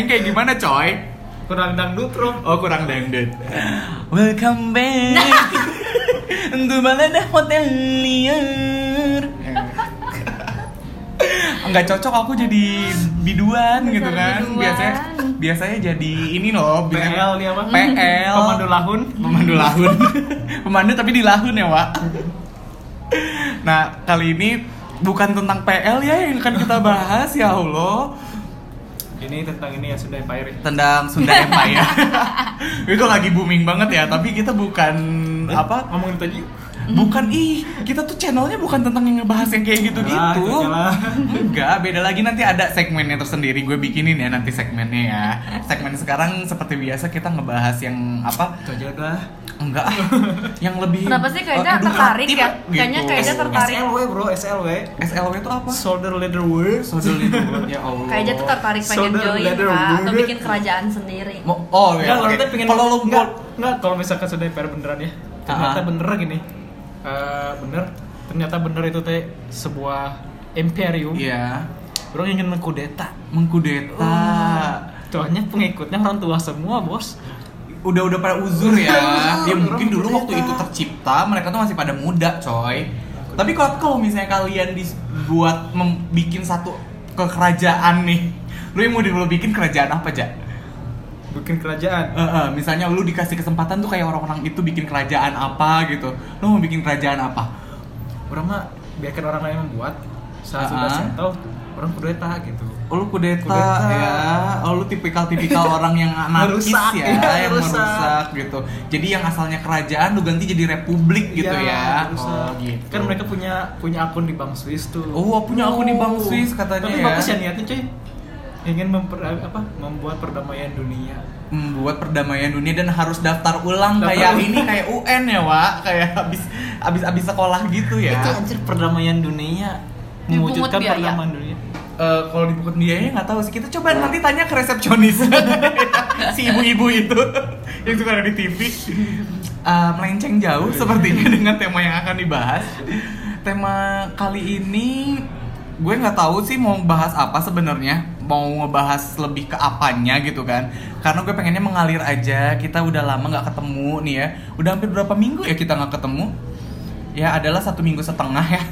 nyanyi kayak gimana coy? Kurang dangdut bro. Oh kurang dangdut. Welcome back to Balada Hotel Liar. Enggak cocok aku jadi biduan gitu kan. biduan. Biasanya biasanya jadi ini loh, PL dia apa? PL. Pemandu lahun. pemandu lahun pemandu tapi di lahun ya Wak nah kali ini bukan tentang PL ya yang akan kita bahas ya Allah Ini tentang ini ya sudah Empire. tentang Sunda Empire itu lagi booming banget ya tapi kita bukan Eh, apa Ngomongin aja. bukan ih kita tuh channelnya bukan tentang yang ngebahas yang kayak gitu gitu Ah, enggak beda lagi nanti ada segmennya tersendiri gue bikinin ya nanti segmennya ya segmen sekarang seperti biasa kita ngebahas yang apa Itu aja udah. Enggak yang lebih Kenapa sih kayaknya eh, tertarik ya? Kayaknya- kayaknya tertarik. SLW bro, SLW. SLW itu apa? Shoulder leather wear. Social Leader ya Allah. Kayaknya tuh tertarik pengen Shoulder join leather kak Atau bikin kerajaan sendiri Mo- oh ya. Oke. kita pengen Kalau lu enggak, enggak kalau misalkan sudah Empire beneran ya. Ternyata bener gini. Eh, bener. Ternyata bener itu teh sebuah imperium. Iya, Bro ingin mengkudeta. mengkudeta. Soalnya pengikutnya orang tua semua, Bos. Udah udah pada uzur ya. Ya mungkin dulu waktu itu tercipta mereka tuh masih pada muda, coy. Tapi kalau kalau misalnya kalian dibuat bikin satu kekerajaan nih, lu yang mau lu bikin kerajaan apa aja? Bikin kerajaan. Eh, eh, misalnya lu dikasih kesempatan tuh kayak orang-orang itu bikin kerajaan apa gitu. Lu mau bikin kerajaan apa? Orang mah biarkan orang lain membuat. Saat Ah. sudah settle, orang kudeta gitu. Oh lu kudeta, Kudeta. ya, oh lu tipikal-tipikal orang yang anarkis Merusak, ya, iya, yang merusak. merusak gitu. Jadi yang asalnya kerajaan lu ganti jadi republik gitu ya. Iya. Oh gitu. Kan mereka punya punya akun di Bank Swiss tuh. Oh, punya akun di Bank Swiss katanya Tapi ya. bagus ya niatnya, cuy. Ingin memper, apa? membuat perdamaian dunia. Membuat perdamaian dunia dan harus daftar ulang Daftar kayak ulang. ini kayak UN ya, Wak. Kayak habis habis habis sekolah gitu ya. Itu anjir perdamaian dunia. Mewujudkan perdamaian dunia. Eh, kalau di buku biayanya nggak tahu sih. Kita coba nanti tanya ke resepsionis si ibu-ibu itu yang suka ada di TV. Eh, melenceng jauh sepertinya dengan tema yang akan dibahas. Tema kali ini gue nggak tahu sih mau bahas apa sebenarnya. Mau ngebahas lebih ke apanya gitu kan? Karena gue pengennya mengalir aja. Kita udah lama nggak ketemu nih ya. Udah hampir berapa minggu ya kita nggak ketemu? Ya adalah satu minggu setengah ya.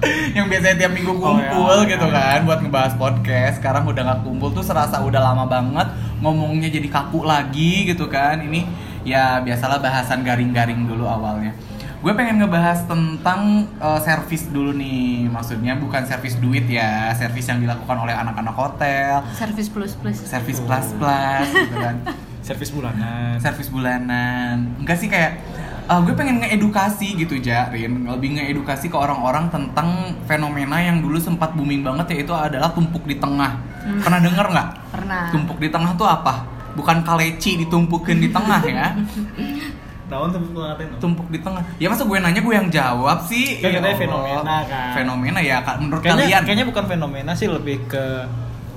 yang biasanya tiap minggu Oh, kumpul ya, gitu ya. kan buat ngebahas podcast. Sekarang udah nggak kumpul tuh serasa udah lama banget ngomongnya jadi kaku lagi gitu kan. Ini ya biasalah bahasan garing-garing dulu awalnya. Gue pengen ngebahas tentang eh, servis dulu nih. Maksudnya bukan servis duit ya servis yang dilakukan oleh anak-anak hotel. Service plus plus. Servis plus plus gitu kan. Servis bulanan. servis bulanan. Enggak sih kayak eh, gue pengen ngeedukasi gitu Jarin lebih ngeedukasi ke orang-orang tentang fenomena yang dulu sempat booming banget yaitu adalah tumpuk di tengah. Pernah denger nggak? Pernah. Tumpuk di tengah tuh apa? Bukan kaleci ditumpukin di tengah ya? Tahun tuh pengantin. tumpuk di tengah. Ya masa gue nanya gue yang jawab sih? Kan Ya katanya Allah. fenomena, kan. fenomena ya Kak. menurut Kayaknya, kalian. kayaknya bukan fenomena sih lebih ke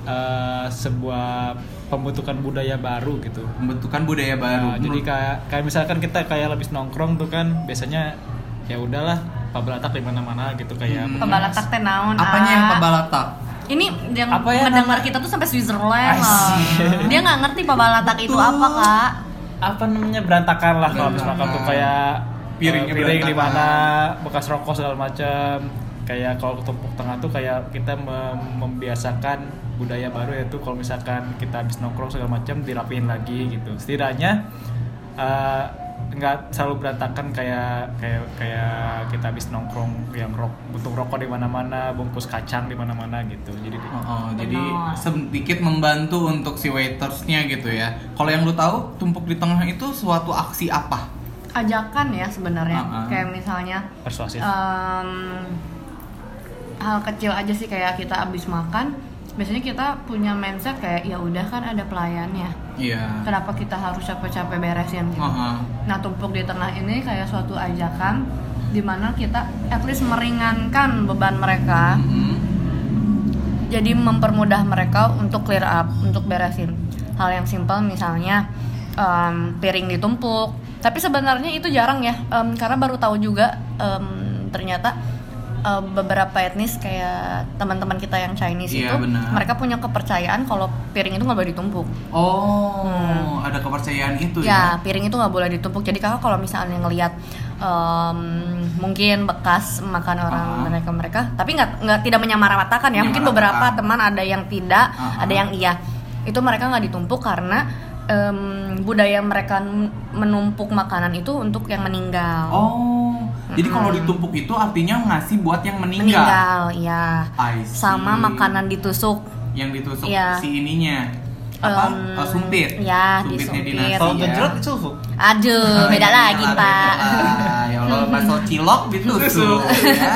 eh, sebuah pembentukan budaya baru gitu. pembentukan budaya baru. Nah, jadi kayak kayak misalkan kita kayak lebih nongkrong tuh kan biasanya ya udahlah pabelatak di mana-mana gitu kayak Hmm. Pembalatak teh naon apanya yang pebalatak Ini yang Apa ya mendengar nama- kita tuh sampai Switzerland. Asik. Dia nggak ngerti pembalatak itu apa kak. Apa namanya berantakan lah kalau habis makan tuh kayak Piringnya eh, piring di mana bekas rokok segala macam kayak kalau tumpuk tengah tuh kayak kita mem- membiasakan budaya baru yaitu kalau misalkan kita habis nongkrong segala macam dirapiin lagi gitu setidaknya eh, nggak selalu berantakan kayak kayak kayak kita habis nongkrong yang rok bentuk rokok di mana-mana bungkus kacang di mana-mana gitu jadi Oh, oh, jadi sedikit membantu untuk si waitersnya gitu ya. Kalau yang lu tahu tumpuk di tengah itu suatu aksi apa? ajakan ya sebenarnya Ah, ah. kayak misalnya persuasif em, hal kecil aja sih kayak kita abis makan biasanya kita punya mindset kayak ya udah kan ada pelayannya Iya. kenapa kita harus capek-capek beresin gitu Oh, oh. nah tumpuk di tengah ini kayak suatu ajakan di mana kita at least meringankan beban mereka Mm-mm. jadi mempermudah mereka untuk clear up untuk beresin hal yang simpel misalnya em, piring ditumpuk tapi sebenarnya itu jarang ya em, karena baru tahu juga em, ternyata eh, beberapa etnis kayak teman-teman kita yang Chinese Iya, itu benar. mereka punya kepercayaan kalau piring itu nggak boleh ditumpuk. Oh, ada kepercayaan itu ya. ya? piring itu nggak boleh ditumpuk. Jadi kakak kalau misalnya ngelihat em, mungkin bekas makan orang Ah. mereka mereka tapi nggak nggak tidak menyamaratakan ya. Mungkin beberapa teman ada yang tidak Ah, ada yang iya. Itu mereka nggak ditumpuk karena em, budaya mereka menumpuk makanan itu untuk yang meninggal. Oh, jadi kalau Mm-mm. ditumpuk itu artinya ngasih buat yang meninggal. meninggal ya sama makanan ditusuk yang ditusuk Iya. si ininya apa Eh, sumpit ya, sumpitnya disumpit. dinasti Kalau ya. gejrot ditusuk. aduh Oh, beda iya, lagi pak Ah, ya Allah bakso cilok ditusuk ya.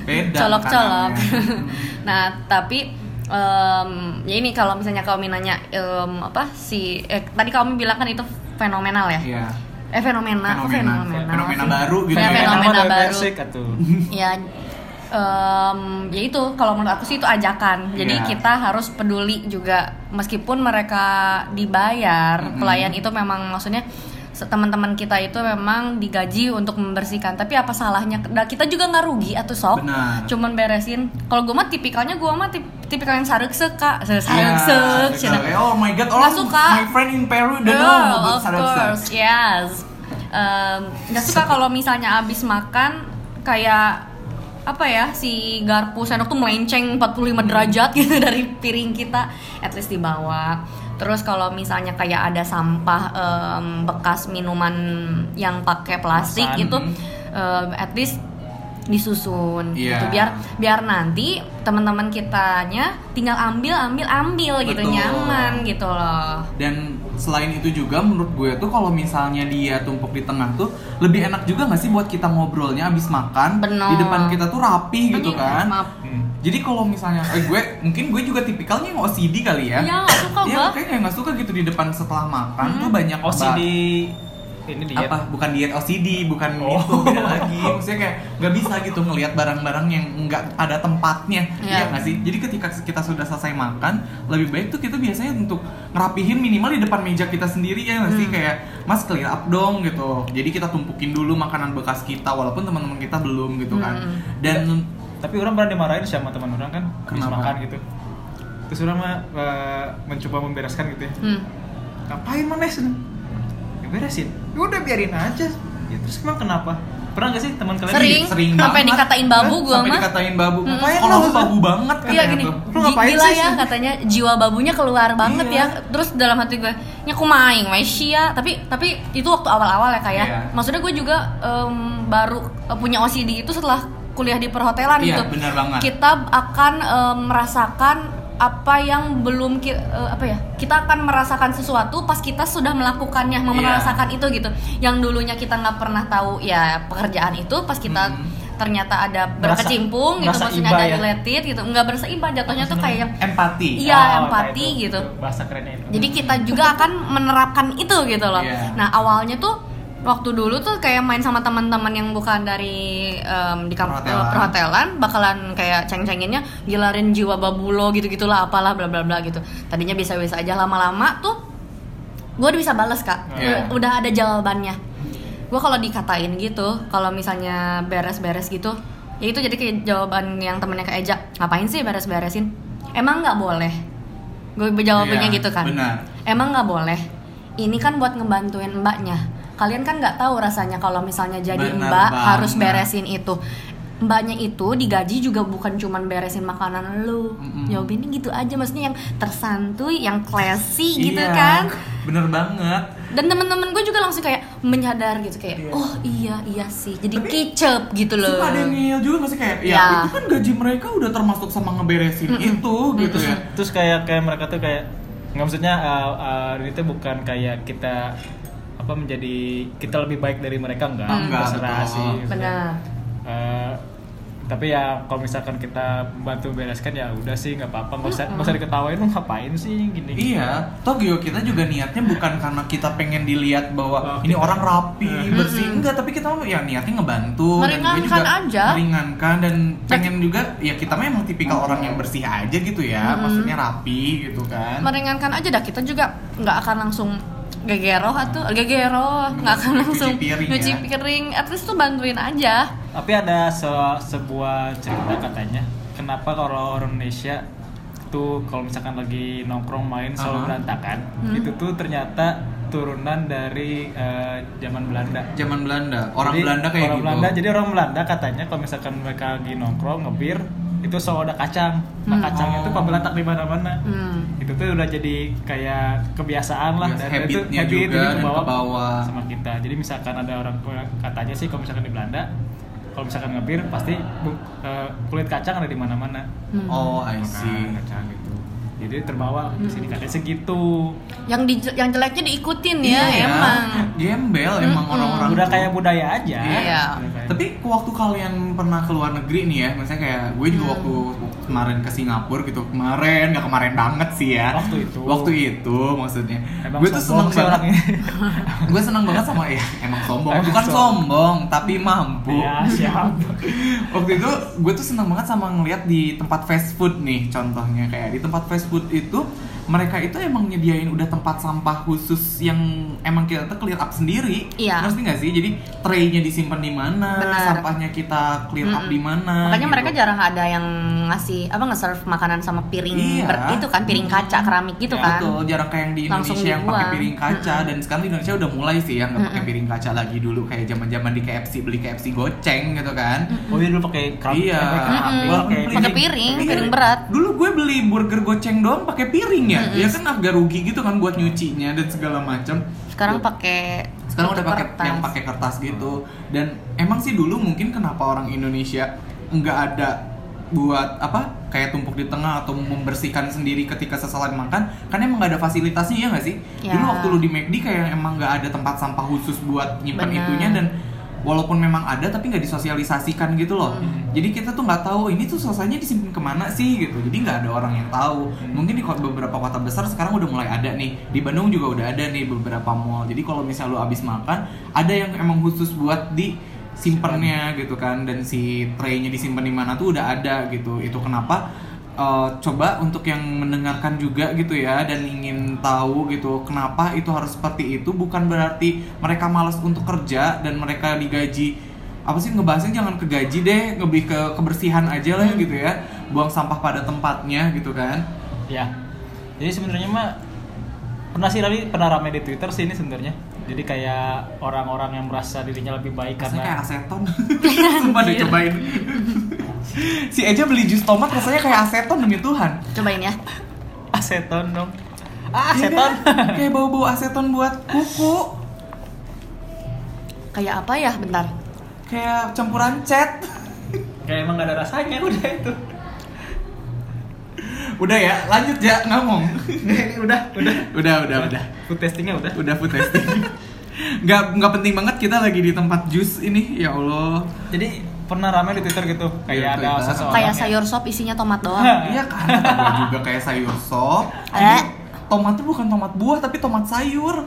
Beda colok-colok. makanannya. nah tapi em, ya ini kalau misalnya kamu nanya em, apa si eh, tadi kamu bilang kan itu fenomenal ya? Iya. Eh fenomena, Fenomena. fenomena, Fenomena baru gitu ya. Fenomena Nama baru. atuh. Ya, em, ya itu kalau menurut aku sih itu ajakan. Jadi Iya. kita harus peduli juga meskipun mereka dibayar Mm-mm. pelayan itu memang maksudnya teman-teman kita itu memang digaji untuk membersihkan. Tapi apa salahnya? Nah, kita juga nggak rugi atau sok. Benar. Cuman beresin. Kalau gue mah tipikalnya gue mah tip, tipikal yang sareksek kak, Iya, sareksek. sarek. Oh my god, orang suka. my friend in Peru udah Oh, know of course, yes. Nggak suka kalau misalnya abis makan kayak apa ya si garpu sendok tuh melenceng 45 derajat gitu dari piring kita at least dibawa terus kalau misalnya kayak ada sampah em, bekas minuman yang pakai plastik Kemasan. gitu em, at least disusun Iya. gitu biar biar nanti teman-teman kitanya tinggal ambil ambil ambil gitu Betul. nyaman gitu loh Dan selain itu juga menurut gue tuh kalau misalnya dia tumpuk di tengah tuh lebih enak juga nggak sih buat kita ngobrolnya abis makan Bener. di depan kita tuh rapi gitu kan. maaf Hmm. Jadi kalau misalnya eh, gue mungkin gue juga tipikalnya yang OCD kali ya. Ya, nggak suka Iya, gua. makanya nggak suka gitu di depan setelah makan Hmm. tuh banyak OCD ini diet. apa bukan diet OCD bukan Oh. itu beda lagi maksudnya kayak nggak bisa gitu ngelihat barang-barang yang nggak ada tempatnya Iya. Iya nggak sih jadi ketika kita sudah selesai makan lebih baik tuh kita biasanya untuk ngerapihin minimal di depan meja kita sendiri ya nggak sih Hmm. kayak mas clear up dong gitu jadi kita tumpukin dulu makanan bekas kita walaupun teman-teman kita belum gitu kan Hmm. dan Tapi orang pernah dimarahin sama teman orang kan habis Kenapa? makan gitu. Terus orang mah eh, mencoba membereskan gitu ya. Hmm. Ngapain mana sih? Ya beresin. Ya udah biarin aja. Ya terus emang kenapa? Pernah gak sih teman kalian Sering. sering Sampai banget. dikatain babu gua sampai mah. dikatain babu Hmm. ngapain Kalau babu banget kan Iya gini, Lu ngapain gila sih? ya katanya jiwa babunya keluar banget Iya. ya. Terus dalam hati gue, nya aku main, Malaysia. Tapi tapi itu waktu awal-awal ya kayak. Iya. Maksudnya gue juga em, baru eh, punya OCD itu setelah kuliah di perhotelan Iya, gitu. benar banget. Kita akan em, merasakan apa yang belum ki- eh, apa ya kita akan merasakan sesuatu pas kita sudah melakukannya Iya. merasakan itu gitu yang dulunya kita nggak pernah tahu ya pekerjaan itu pas kita Mhm. ternyata ada berkecimpung gitu maksudnya ada ya? related gitu nggak berasa iba jatuhnya tuh kayak yang empati Iya, Oh, empati itu, gitu. itu. Bahasa kerennya itu. jadi kita juga akan menerapkan itu gitu loh. Iya. Nah awalnya tuh waktu dulu tuh kayak main sama teman-teman yang bukan dari em, di kamp- Perhotelan. eh, perhotelan bakalan kayak ceng-cenginnya gilarin jiwa babulo gitu gitulah apalah bla bla bla gitu. Tadinya biasa-biasa aja lama-lama tuh gue udah bisa balas kak, Iya. udah ada jawabannya. Gue kalau dikatain gitu, kalau misalnya beres-beres gitu, ya itu jadi kayak jawaban yang temennya kayak Eja, ngapain sih beres-beresin? Emang nggak boleh? Gue jawabannya Iya, gitu kan. benar. Emang nggak boleh. Ini kan buat ngebantuin mbaknya. Kalian kan nggak tahu rasanya kalau misalnya jadi Benar mbak banget. harus beresin itu. Mbaknya itu digaji juga bukan cuman beresin makanan lu. Mm-mm. Jawabinnya gitu aja, maksudnya yang tersantuy, yang classy gitu Iya, kan. bener banget Dan temen-temen gue juga langsung kayak menyadar gitu kayak, Iya. oh iya iya sih, jadi Tapi, kicep gitu loh. Suka ada yang ngeyel juga gak sih kayak ya, Ya. itu kan gaji mereka udah termasuk sama ngeberesin Mm-mm. itu gitu ya terus kayak kayak mereka tuh kayak nggak maksudnya uh, uh, ini tuh bukan kayak kita apa menjadi kita lebih baik dari mereka? Enggak. Enggak, terserah betul. sih. Benar. Eh, tapi ya kalau misalkan kita bantu bereskan ya udah sih nggak apa-apa. Nggak usah nggak usah diketawain lu ngapain sih? Gini Iya, toh Gio kita juga niatnya bukan karena kita pengen dilihat bahwa Oh, ini kita- orang rapi, Hmm. bersih, enggak, tapi kita mau ya niatnya ngebantu dan Meringankan juga aja. meringankan dan pengen juga ya kita memang tipikal orang yang bersih aja gitu ya, Mm-mm. maksudnya rapi gitu kan. meringankan aja dah kita juga nggak akan langsung gegero atau gegero nggak akan langsung piring nyuci ya. piring at least tuh bantuin aja tapi ada se- sebuah cerita katanya kenapa kalau orang Indonesia tuh kalau misalkan lagi nongkrong main selalu Aha. berantakan Hmm. itu tuh ternyata turunan dari eh, zaman Belanda Zaman Belanda, orang Jadi, Belanda kayak orang gitu. Belanda, jadi orang Belanda katanya kalau misalkan mereka lagi nongkrong ngebir itu selalu ada kacang. Nah Hmm. kacangnya itu Oh. letak di mana-mana. hmm. Itu tuh udah jadi kayak kebiasaan lah Biasa dan itu habitnya habit juga jadi kebawa kebawa. sama kita. Jadi misalkan ada orang katanya sih kalau misalkan di Belanda kalau misalkan ngebir pasti bu- eh, kulit kacang ada di mana-mana. Hmm. Oh, I see. kacang gitu. Jadi terbawa di sini Hmm. katanya segitu. yang di yang jeleknya diikutin ya Iya, emang Gembel emang Mm-mm. orang-orang Udah kayak budaya aja. Iya. Udah kayak- Tapi waktu kalian pernah ke luar negeri nih ya, misalnya kayak gue juga Hmm. waktu kemarin ke Singapura gitu, kemarin nggak kemarin banget sih ya. Waktu itu. Waktu itu maksudnya. Emang gue tuh seneng banget. gue seneng banget sama ya, emang sombong. Emang Bukan sombong. sombong, tapi mampu. Iya, siap. waktu itu gue tuh seneng banget sama ngeliat di tempat fast food nih contohnya kayak di tempat fast food itu mereka itu emang nyediain udah tempat sampah khusus yang emang kita tuh clear up sendiri Iya. ngerti nggak sih jadi traynya disimpan di mana Benar. sampahnya kita clear up Mm-mm. di mana makanya gitu. mereka jarang ada yang ngasih apa nge-serve makanan sama piring Iya. ber- itu kan piring kaca keramik gitu Ya, kan Betul, jarang kayak yang di Langsung Indonesia yang pakai piring kaca dan sekarang di Indonesia udah mulai sih yang nggak pakai piring kaca lagi dulu kayak zaman-zaman di KFC beli KFC goceng gitu kan. Oh iya dulu pakai keramik. Iya. pakai piring, Iya. piring berat. Dulu gue beli burger goceng doang pakai piring ya. Ya kan agak rugi gitu kan buat nyucinya dan segala macam. sekarang pakai Sekarang udah pakai yang pakai kertas gitu. Dan emang sih dulu mungkin kenapa orang Indonesia nggak ada buat apa kayak tumpuk di tengah atau membersihkan sendiri ketika sesalan makan karena emang nggak ada fasilitasnya ya nggak sih Ya. dulu waktu lu di McD kayak emang nggak ada tempat sampah khusus buat nyimpan itunya dan walaupun memang ada tapi nggak disosialisasikan gitu loh. Hmm. jadi kita tuh nggak tahu ini tuh selesainya disimpan ke mana sih gitu. Jadi nggak ada orang yang tahu. Hmm. mungkin di kota- beberapa kota besar sekarang udah mulai ada nih. Di Bandung juga udah ada nih beberapa mall. Jadi kalau misal lu abis makan ada yang emang khusus buat di simpennya gitu kan. Dan si traynya disimpan di mana tuh udah ada gitu. Itu kenapa eh, coba untuk yang mendengarkan juga gitu ya dan ingin tahu gitu kenapa itu harus seperti itu bukan berarti mereka malas untuk kerja dan mereka digaji apa sih ngebahasnya jangan ke gaji deh lebih ke kebersihan aja lah gitu ya buang sampah pada tempatnya gitu kan Ya. Jadi sebenarnya mah pernah sih tapi pernah rame di Twitter sih ini sebenarnya. Jadi kayak orang-orang yang merasa dirinya lebih baik rasanya kayak karena aseton sumpah deh cobain si Eja beli jus tomat rasanya kayak aseton demi Tuhan cobain ya aseton dong. Ah, Iya aseton. kan? kayak bau-bau aseton buat kuku kayak apa ya bentar kayak campuran cat kayak emang gak ada rasanya udah itu. udah ya lanjut ya ngomong Ini udah, udah. udah udah udah Food testingnya udah. udah food testing nggak nggak penting banget kita lagi di tempat jus ini ya Allah Jadi pernah rame di Twitter gitu, Di kayak ada Twitter. seseorang kayak sayur sop isinya tomat doang iya kan juga kayak sayur sop Eh. Tapi tomatnya bukan tomat buah tapi tomat sayur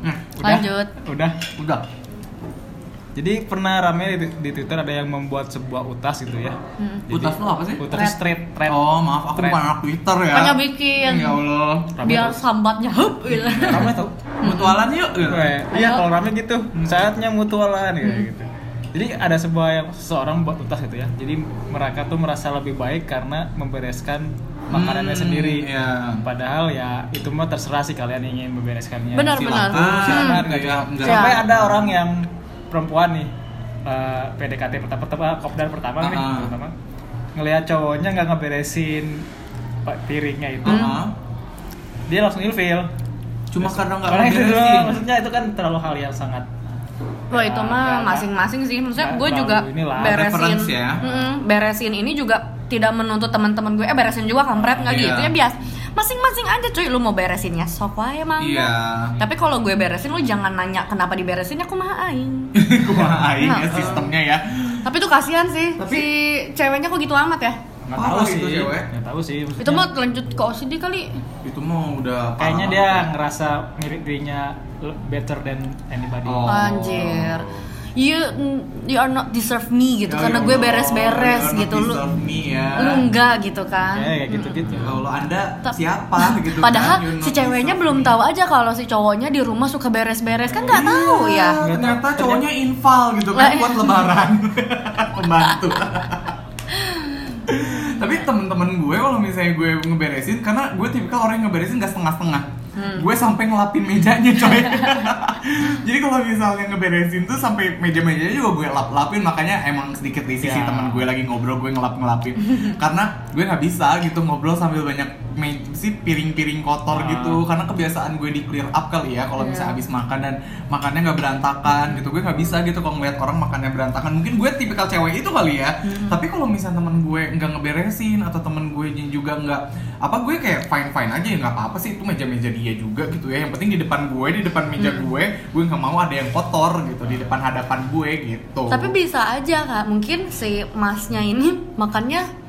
nah Udah, Lanjut. Udah. udah Jadi pernah rame di, di Twitter ada yang membuat sebuah utas gitu ya. Hmm. Jadi, Utas lu apa sih? Utas Thread. straight, thread. oh maaf aku Thread. bukan anak Twitter ya Makanya bikin. ya Allah Rame biar tuh. sambatnya hup gitu Rame tuh. mutualan yuk gitu. Iya kalau rame gitu, saatnya mutualan ya gitu. Jadi ada sebuah yang seseorang buat utas gitu ya. Jadi mereka tuh merasa lebih baik karena membereskan makanannya Hmm, sendiri. iya. Padahal ya itu mah terserah sih kalian ingin membereskannya. Benar, benar. Silakan Hmm. gitu. Enggak- enggak. Sampai Ya. ada orang yang perempuan nih eh, PDKT pertama pertama kopdar pertama nih Ah. pertama ngelihat cowoknya nggak ngeberesin piringnya itu Heeh. dia langsung ilfil cuma karena nggak Karena itu maksudnya itu kan terlalu hal yang sangat Wah itu Nggak- mah nggak- masing-masing sih. Maksudnya gue juga inilah. beresin, ya. Mm-mm, beresin ini juga tidak menuntut teman-teman gue. Eh beresin juga kampret nggak Iya. gitu ya bias. Masing-masing aja cuy. Lu mau beresinnya sok wae emang. Iya. Tapi kalau gue beresin lu jangan nanya kenapa diberesin aku mah aing. Kumaha aing ya Heeh. sistemnya ya. Tapi tuh kasihan sih Tapi- si ceweknya kok gitu amat ya? nggak tahu itu sih cewek. nggak tahu sih maksudnya. Itu mah lanjut ke OCD kali. Itu mah udah kayaknya dia ngerasa mirip dirinya better than anybody Oh. Anjir. You you are not deserve me gitu Ya karena Allah, gue beres-beres gitu lu. deserve me ya. Lu enggak gitu kan. Kayak kayak gitu-gitu Ya Allah, Anda Ta- siapa gitu Padahal kan? Si ceweknya belum me. tahu aja kalau si cowoknya di rumah suka beres-beres kan nggak tahu ya. Iya, Ternyata cowoknya infal gitu kan Lah, buat lebaran. Pembantu. Tapi temen-temen gue kalau misalnya gue ngeberesin karena gue tipikal orang yang ngeberesin gak setengah-setengah. Hmm. Gue sampai ngelapin mejanya coy. Jadi kalau misalnya ngeberesin tuh sampai meja-mejanya juga gue lap-lapin makanya emang sedikit risih sih Ya. teman gue lagi ngobrol gue ngelap-ngelapin. karena gue nggak bisa gitu ngobrol sambil banyak me- sih piring-piring kotor Ah. gitu karena kebiasaan gue di clear up kali ya kalau Iya. misalnya habis makan dan makannya nggak berantakan gitu gue nggak bisa gitu kalau ngeliat orang makannya berantakan mungkin gue tipikal cewek itu kali ya tapi kalau misalnya temen gue nggak ngeberesin atau temen gue juga nggak apa gue kayak fine fine aja ya nggak apa apa sih itu meja meja dia juga gitu ya yang penting di depan gue di depan meja gue gue nggak mau ada yang kotor gitu di depan hadapan gue gitu Tapi bisa aja kak, mungkin si masnya ini makannya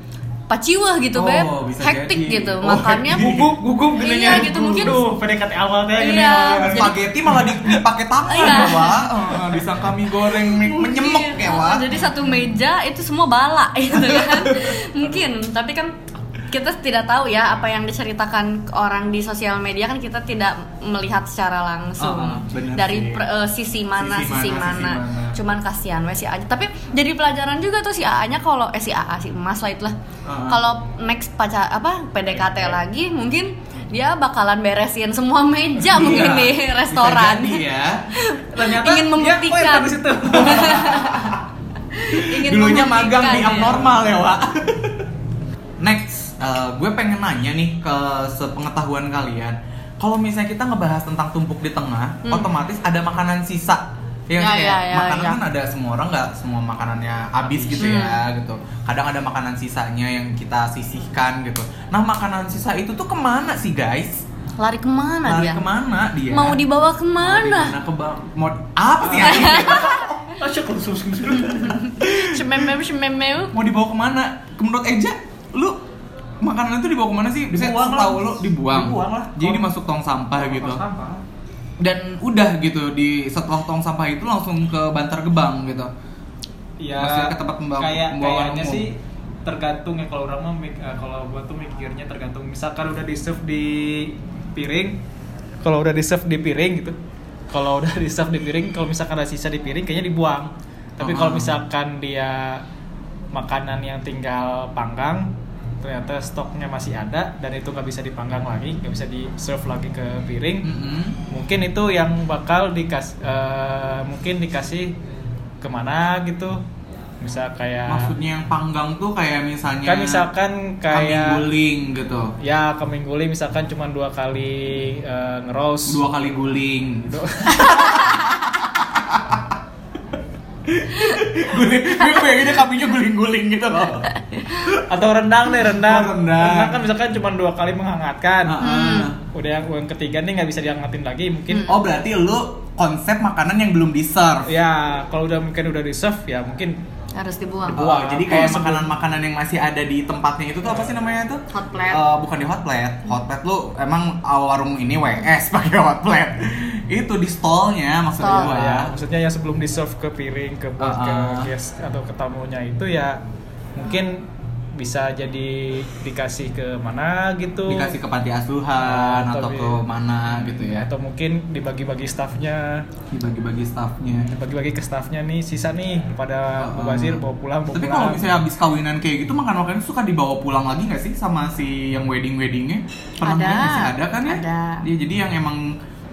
paciwah gitu Oh, beb, hektik jadi. gitu, Oh, makannya gugup gugup gini Iya, gitu, mungkin- Duh, PDKT awal teh gini Iya. Jadi- spaghetti malah di- dipakai tangan Iya. ya Wak. Oh, disangka mie goreng mie- Mungkin. ya Wak. Jadi satu meja itu semua bala gitu kan. Mungkin, tapi kan kita tidak tahu ya apa yang diceritakan orang di sosial media kan kita tidak melihat secara langsung bener dari per- eh, sisi mana Sisi sisi, mana, sisi mana. Cuman kasihan wes si A. Tapi jadi pelajaran juga tuh si A-nya kalau eh si A si Emas lah itulah. Ah. Kalau next pacar apa PDKT lagi mungkin dia bakalan beresin semua meja mungkin Iya, di bisa restoran. ya. Ternyata Ingin membuktikan. di situ. Ingin Dulunya magang di ya. abnormal ya, Wak. Next, eh, gue pengen nanya nih ke sepengetahuan kalian. Kalau misalnya kita ngebahas tentang tumpuk di tengah, Hmm. otomatis ada makanan sisa. Ya, Ya, kayak ya, ya, makanan ya. kan ada semua orang nggak semua makanannya habis gitu Hmm. ya gitu. Kadang ada makanan sisanya yang kita sisihkan gitu. Nah makanan sisa itu tuh ke mana sih guys? Lari ke mana Lari dia? ke mana dia? Mau dibawa Mau ke mana? di mana ke bang? Mau apa sih? Cememem cememem. mau dibawa ke mana? Menurut Eja, lu makanan itu dibawa ke mana sih? Bisa Dibuang lah. tahu lu dibuang. Dibuang lah. Jadi dimasuk tong sampah gitu. Sampah. Dan udah gitu di setelah tong sampah itu langsung ke Bantar Gebang gitu. ya Maksudnya ke tempat pembuang- kayak pembuangan kayaknya umum. sih tergantung ya kalau orang mah eh, kalau gua tuh mikirnya tergantung misalkan udah di serve di piring kalau udah di serve di piring gitu kalau udah di serve di piring kalau misalkan ada sisa di piring kayaknya dibuang tapi kalau Ah. misalkan dia makanan yang tinggal panggang ternyata stoknya masih ada dan itu nggak bisa dipanggang lagi nggak bisa di serve lagi ke piring Mm-mm. mungkin itu yang bakal dikas eh, mungkin dikasih ke mana gitu misal kayak Maksudnya yang panggang tuh kayak misalnya kan misalkan kambing kayak guling gitu. ya kambing guling misalkan cuma dua kali eh, ngeroast Dua kali guling. Guling. Gue bayanginnya kambingnya guling-guling gitu loh. atau rendang deh rendang Oh, rendang. kan misalkan cuma dua kali menghangatkan Heeh. udah yang yang ketiga nih nggak bisa dihangatin lagi mungkin Oh berarti lu konsep makanan yang belum di serve. ya kalau udah mungkin udah di serve ya mungkin Harus dibuang. Dibuang. Wah, jadi kayak makanan-makanan yang masih ada di tempatnya itu tuh apa sih namanya tuh? Hot plate. Eh, bukan di hot plate. Hot plate lu emang uh, warung ini WS pakai hot plate. itu di stallnya maksudnya Stall. gua. ya maksudnya yang sebelum di serve ke piring ke buat Ah, ah. ke guest atau ke tamunya itu ya mungkin bisa jadi dikasih ke mana gitu Dikasih ke panti asuhan Atau atau di- ke mana gitu ya. atau mungkin dibagi-bagi staffnya Dibagi-bagi staffnya. dibagi-bagi ke staffnya nih sisa nih pada mubazir bawa pulang bawa Tapi pulang kalau misalnya habis kawinan kayak gitu makan-makan suka dibawa pulang lagi nggak sih sama si yang wedding-weddingnya? Pernah Ada. sih? ada kan ya? Ada. Ya, jadi yang emang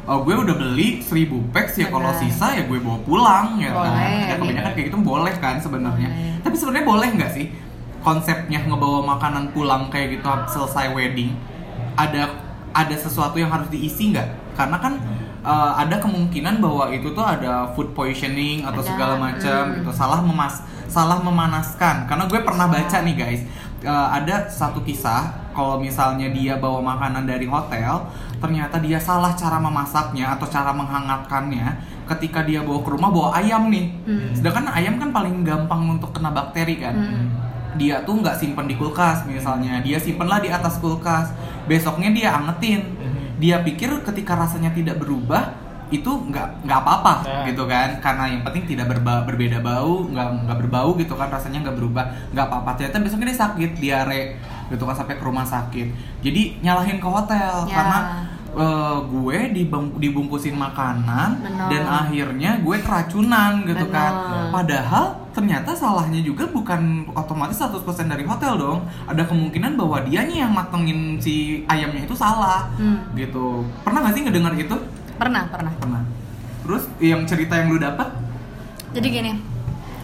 oh, gue udah beli 1000 packs ya kalau sisa ya gue bawa pulang ya kan. Boleh, Ya, kebanyakan gitu. kayak gitu boleh kan sebenarnya. Tapi sebenarnya boleh nggak sih konsepnya ngebawa makanan pulang kayak gitu selesai wedding? Ada ada sesuatu yang harus diisi nggak? Karena kan uh, ada kemungkinan bahwa itu tuh ada food poisoning atau Ada, segala macam hmm. gitu salah memas salah memanaskan karena gue pernah baca nih guys uh, ada satu kisah kalau misalnya dia bawa makanan dari hotel ternyata dia salah cara memasaknya atau cara menghangatkannya ketika dia bawa ke rumah bawa ayam nih Hmm. sedangkan ayam kan paling gampang untuk kena bakteri kan Hmm. Dia tuh nggak simpen di kulkas misalnya. Dia simpenlah di atas kulkas. Besoknya dia angetin. Mhm. dia pikir ketika rasanya tidak berubah itu nggak nggak apa-apa Nah. gitu kan? Karena yang penting tidak berba- berbeda bau nggak nggak berbau gitu kan? Rasanya nggak berubah nggak apa-apa. Ternyata besoknya dia sakit diare gitu kan? Sampai ke rumah sakit. Jadi nyalahin ke hotel Ya. karena eh, gue dibung- dibungkusin makanan Benar. dan akhirnya gue keracunan gitu kan Benar. Padahal ternyata salahnya juga bukan otomatis 100% dari hotel dong. Ada kemungkinan bahwa dianya yang matengin si ayamnya itu salah. Hmm. Gitu. Pernah gak sih ngedengar itu? Pernah, pernah. Pernah. Terus yang cerita yang lu dapat? Jadi gini,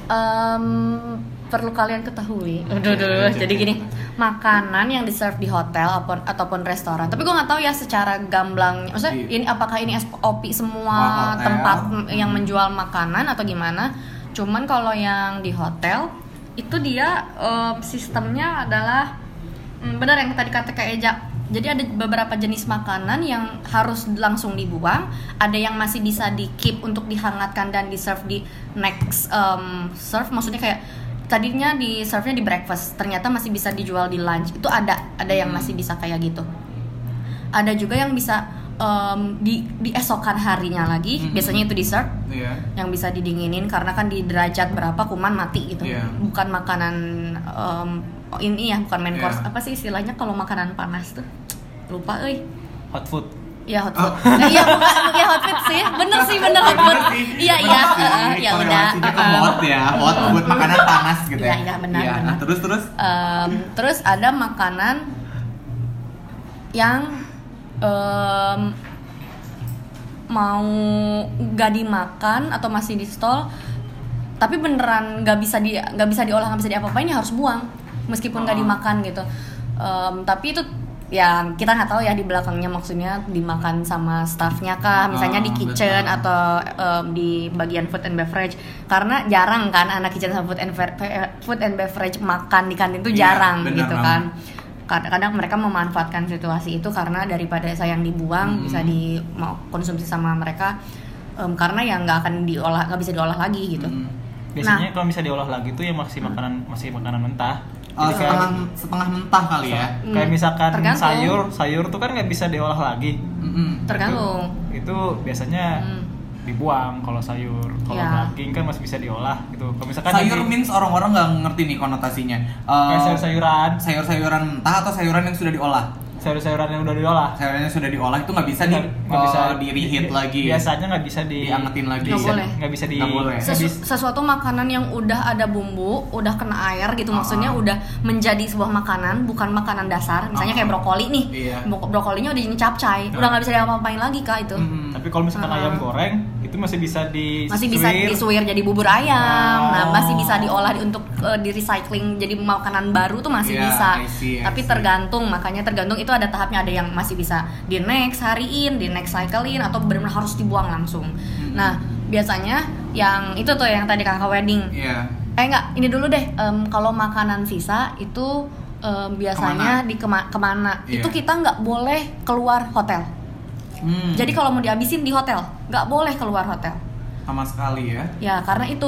em, perlu kalian ketahui. Aduh, Oke, aduh, oke, jadi gini, makanan yang di serve di hotel ataupun ataupun restoran. Tapi gue nggak tahu ya secara gamblang. Maksudnya Iya. ini apakah ini SOP semua hotel. tempat yang menjual makanan atau gimana? Cuman kalau yang di hotel itu dia em, sistemnya adalah mm, benar yang tadi kata Kak Eja. Jadi ada beberapa jenis makanan yang harus langsung dibuang, ada yang masih bisa di keep untuk dihangatkan dan di serve di next em, serve. Maksudnya kayak tadinya di serve-nya di breakfast, ternyata masih bisa dijual di lunch. Itu ada, ada yang masih bisa kayak gitu. Ada juga yang bisa em, di di esokan harinya lagi, Mhm. biasanya itu di serve Iya. yang bisa didinginin karena kan di derajat berapa kuman mati gitu Iya. bukan makanan oh, ini ya bukan main Iya. course apa sih istilahnya kalau makanan panas tuh lupa euy hot food ya hot food. Nah, iya bukan ya hot food sih. Bener sih bener hot food. Iya iya sih, eh, ya udah eh, hot ya, hot food makanan panas gitu Iya, ya. iya, Iya, benar. nah, terus terus? Em, terus ada makanan yang em, mau gak dimakan atau masih di stall tapi beneran nggak bisa di nggak bisa diolah nggak bisa diapa-apain ya harus buang meskipun nggak Oh. dimakan gitu. Em, tapi itu ya kita nggak tahu ya di belakangnya maksudnya dimakan sama staffnya kah? Misalnya di Oh, kitchen betul. atau em, di bagian food and beverage. Karena jarang kan anak kitchen sama food and eh, food and beverage makan di kantin itu Iya, jarang gitu kan. Kadang-kadang mereka memanfaatkan situasi itu karena daripada sayang dibuang Mhm. bisa di mau konsumsi sama mereka em, karena yang nggak akan diolah nggak bisa diolah lagi gitu. Hmm. biasanya kalau bisa diolah lagi tuh ya masih makanan masih makanan mentah Oh, Jadi kayak- setengah setengah mentah kali ya. kayak Hmm, misalkan tergantung. sayur sayur tuh kan nggak bisa diolah lagi Mm-mm. tergantung itu, itu biasanya Hmm. dibuang kalau sayur kalau Ya. daging kan masih bisa diolah gitu kalau misalkan Sayur daging- means orang-orang nggak ngerti nih konotasinya. Eh, kayak sayur-sayuran sayur-sayuran mentah atau sayuran yang sudah diolah? Sayur-sayuran yang udah diolah Sayuran yang sudah diolah itu nggak bisa di Nggak- nggak bisa eh, di reheat lagi. biasanya nggak bisa di Diangetin lagi. Nggak bisa- boleh. nggak bisa di Nggak boleh. Sesu- sesuatu makanan yang udah ada bumbu, udah kena air gitu, Ah. maksudnya udah menjadi sebuah makanan, bukan makanan dasar. Misalnya Ah. kayak brokoli nih, Iya. Bro- brokolinya udah jadi capcay, Ah. udah nggak bisa diapa-apain lagi kak itu. Mm-mm. tapi kalau misalkan Ah. ayam goreng itu masih bisa di Masih bisa disuir jadi bubur ayam, Oh. nah masih bisa diolah di- untuk eh, di recycling jadi makanan baru tuh masih Iya, bisa. I see, I Tapi tergantung, makanya tergantung itu ada tahapnya ada yang masih bisa di next hariin, di next cyclein atau benar-benar harus dibuang langsung. Nah biasanya yang itu tuh yang tadi kakak wedding Iya. Eh enggak, ini dulu deh. Em, kalau makanan sisa itu em, biasanya di kema- ke mana? Iya. Itu kita nggak boleh keluar hotel. Hmm. Jadi kalau mau dihabisin di hotel, nggak boleh keluar hotel. sama sekali ya. Ya karena itu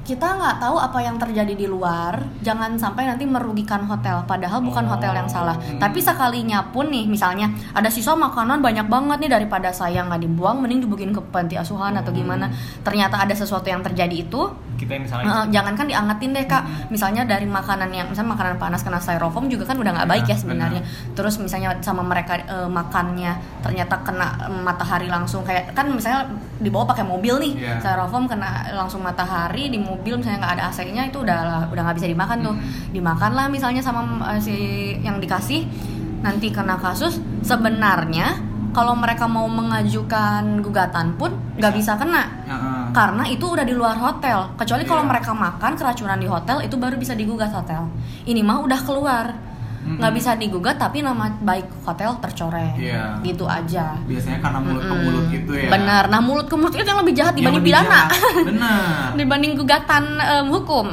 kita nggak tahu apa yang terjadi di luar. Jangan sampai nanti merugikan hotel. Padahal bukan Oh. hotel yang salah. Hmm. Tapi sekalinya pun nih, misalnya ada sisa makanan banyak banget nih daripada sayang nggak dibuang, mending dibagiin ke panti asuhan atau Hmm. gimana. Ternyata ada sesuatu yang terjadi itu, kita yang misalnya Heeh, jangan kan diangetin deh kak Mm-mm. misalnya dari makanan yang misalnya makanan panas kena styrofoam juga kan udah nggak baik ya Benar, sebenarnya terus misalnya sama mereka eh, makannya ternyata kena eh, matahari langsung kayak kan misalnya dibawa pakai mobil nih Iya. styrofoam kena langsung matahari di mobil misalnya nggak ada AC-nya itu udah udah nggak bisa dimakan tuh Mm-mm. dimakan lah misalnya sama eh, si yang dikasih nanti kena kasus sebenarnya kalau mereka mau mengajukan gugatan pun nggak bisa kena Heeh. Karena itu udah di luar hotel kecuali kalau Iya. mereka makan keracunan di hotel itu baru bisa digugat hotel ini mah udah keluar nggak bisa digugat tapi nama baik hotel tercoreng Iya. gitu aja Biasanya karena mulut ke Mm-mm. mulut gitu ya. benar nah mulut ke mulut itu yang lebih jahat dibanding lebih pidana jahat. Benar. dibanding gugatan em, hukum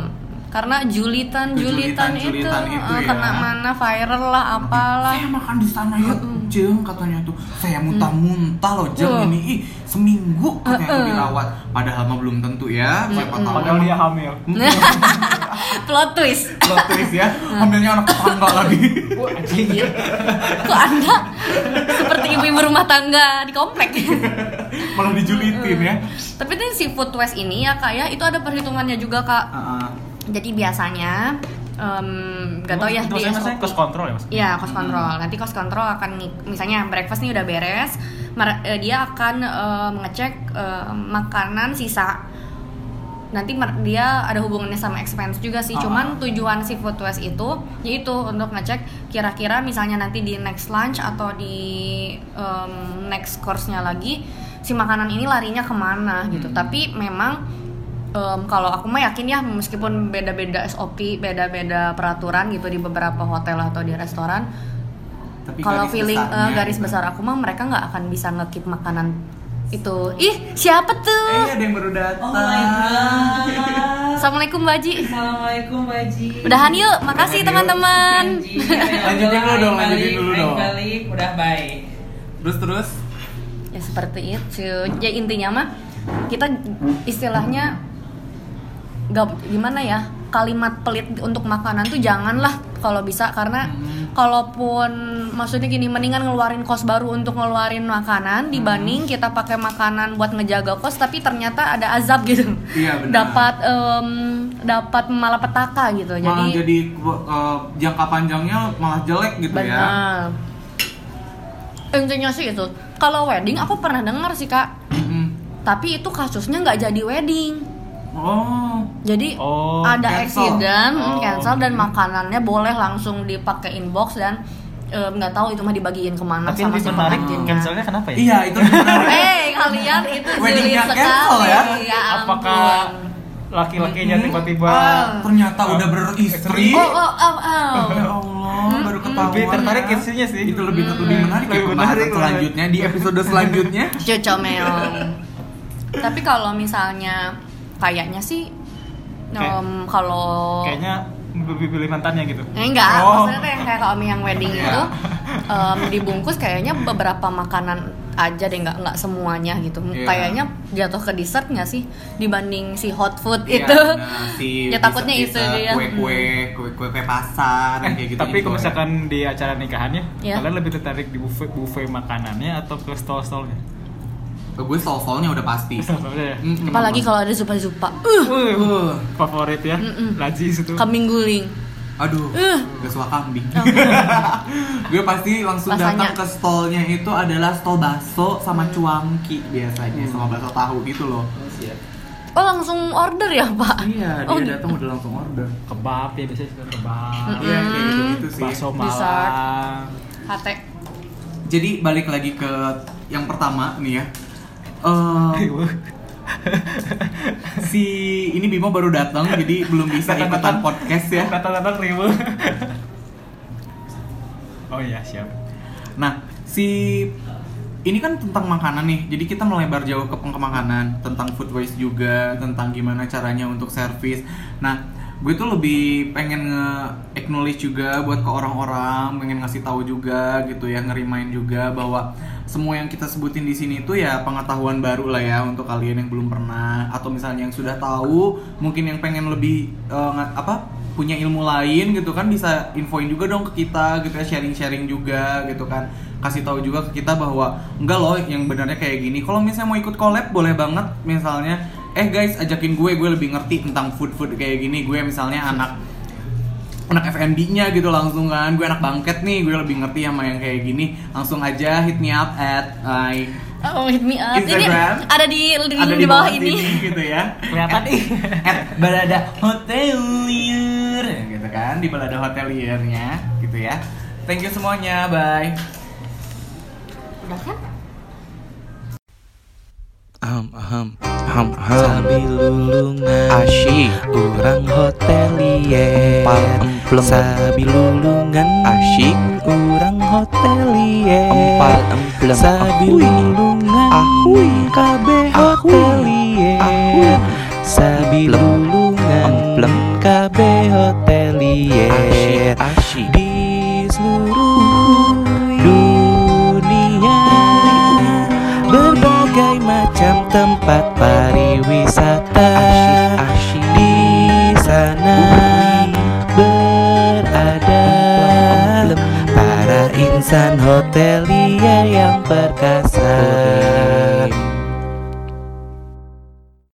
karena julitan julitan, Julitan- itu, julitan itu eh, ya. kena mana viral lah apalah saya makan di sana ya jeng katanya tuh. Saya muntah-muntah loh jeng Uh. ini. Ih seminggu katanya Uh-uh. tuh dirawat. Padahal mah belum tentu ya siapa tahu Padahal dia hamil. plot twist. Plot twist ya hamilnya anak tetangga lagi. Kok anda seperti ibu-ibu rumah tangga di komplek? Malah dijulitin ya. Tapi ini si food waste ini ya kak ya itu ada perhitungannya juga kak. Heeh. Jadi biasanya em, nggak tahu ya di SOP. cost control ya mas? Iya, cost control. Nanti cost control akan misalnya breakfast nih udah beres, eh, dia akan eh, mengecek eh, makanan sisa. Nanti dia ada hubungannya sama expense juga sih. Ah. Cuman tujuan si food waste itu yaitu untuk ngecek kira-kira misalnya nanti di next lunch atau di em, next course-nya lagi si makanan ini larinya ke mana gitu. Hmm. Tapi memang em, kalau aku mah yakin ya meskipun beda-beda SOP, beda-beda peraturan gitu di beberapa hotel atau di restoran, Tapi kalau garis feeling eh, besarnya garis gitu. besar aku mah mereka nggak akan bisa ngekip makanan itu. Ih, siapa eh tuh? ada yang baru datang Oh my god. Assalamualaikum Mbak Ji. Assalamualaikum Mbak Ji. Udahan yuk, makasih teman-teman. Ya Lanjutin dulu dong, lanjutin dulu dong. balik, udah baik. terus terus ya seperti itu. Ya intinya mah kita istilahnya nggak gimana ya kalimat pelit untuk makanan tuh janganlah kalau bisa karena Hmm. kalaupun maksudnya gini mendingan ngeluarin kos baru untuk ngeluarin makanan dibanding kita pakai makanan buat ngejaga kos tapi ternyata ada azab gitu Iya, benar. dapat em, dapat malapetaka gitu malah jadi jadi eh, jangka panjangnya malah jelek gitu ya benar intinya sih itu kalau wedding aku pernah dengar sih kak Mm-mm. tapi itu kasusnya nggak jadi wedding oh jadi Oh, ada cancel. accident Oh. cancel dan makanannya boleh langsung dipakai inbox dan eh, nggak tahu itu mah dibagiin ke mana Tapi yang sama lebih si menarik cancelnya kenapa ya? iya itu benar Eh kalian itu sulit cancel sekali ya? ya Apakah laki-lakinya tiba-tiba Ah, ternyata udah beristri Oh oh oh, oh. Ya Allah, baru ketahuan. Lebih tertarik ya. isunya sih. Itu lebih lebih menarik ya Lebih menarik, selanjutnya di episode selanjutnya. Cuco meong. Tapi kalau misalnya kayaknya sih Kayak- em, kalau kayaknya lebih pilih mantannya gitu? Eh, enggak, Oh. maksudnya tuh yang kayak kalau yang wedding Iya. itu em, dibungkus kayaknya beberapa makanan aja deh, nggak nggak semuanya gitu. Iya. Kayaknya jatuh ke dessert nggak sih dibanding si hot food Iya, itu? nah, si Ya, takutnya itu dia. Kue-kue, kue-kue kue pasar Eh, kayak gitu. tapi kalau misalkan di acara nikahannya, Iya. kalian lebih tertarik di buffet buffet makanannya atau ke stall-stallnya? Gue stol-stolnya udah pasti. Ya? Mm-mm. Apalagi kalau ada zupa-zupa, uh, Uh, Favorit ya, Mm-mm. Itu. kambing guling. aduh, Uh. gak suka kambing. Oh. gue pasti langsung Rasanya. datang ke stolnya itu adalah stol bakso sama cuangki biasanya sama bakso tahu gitu loh. Oh langsung order ya pak? Iya, dia Oh, datang udah langsung order. Kebab ya biasanya suka kebab. Iya, kayak gitu, gitu sih. Bakso. Malang. Hate. Jadi balik lagi ke yang pertama nih ya. Eh, si ini Bimo baru datang jadi belum bisa ikutan podcast ya. Kata-kata ribu. Oh iya, siap. Nah, si ini kan tentang makanan nih. Jadi kita melebar jauh ke ke makanan, tentang food waste juga, tentang gimana caranya untuk servis. Nah, gue tuh lebih pengen nge-acknowledge juga buat ke orang-orang, pengen ngasih tahu juga gitu ya, ngerimain juga bahwa semua yang kita sebutin di sini tuh ya pengetahuan baru lah ya untuk kalian yang belum pernah. Atau misalnya yang sudah tahu, mungkin yang pengen lebih nga- apa punya ilmu lain gitu kan bisa infoin juga dong ke kita gitu ya sharing-sharing juga gitu kan. Kasih tahu juga ke kita bahwa enggak loh yang benarnya kayak gini. Kalau misalnya mau ikut collab boleh banget. Misalnya eh guys ajakin gue gue lebih ngerti tentang food food kayak gini gue misalnya anak anak F&B-nya gitu langsung kan gue anak bangket nih gue lebih ngerti sama yang kayak gini langsung aja hit me up at my Oh hit me up. Instagram. Ini ada di di, ada di bawah ini. sini gitu ya Kelihatan nih. at Balada Hotelier gitu kan di Balada Hoteliernya gitu ya thank you semuanya bye Udah kan? Aham, aham, aham. Sambil lulungan asyik. Urang hotelier Empal emplem Sambil lulungan asyik. Urang hotelier Empal emplem Sambil lulungan ahui. Kabe hotelier Sambil lulungan Amplem KB hotelier Asyik. Di seluruh tempat pariwisata. Di sana berada Para insan hotelier yang perkasa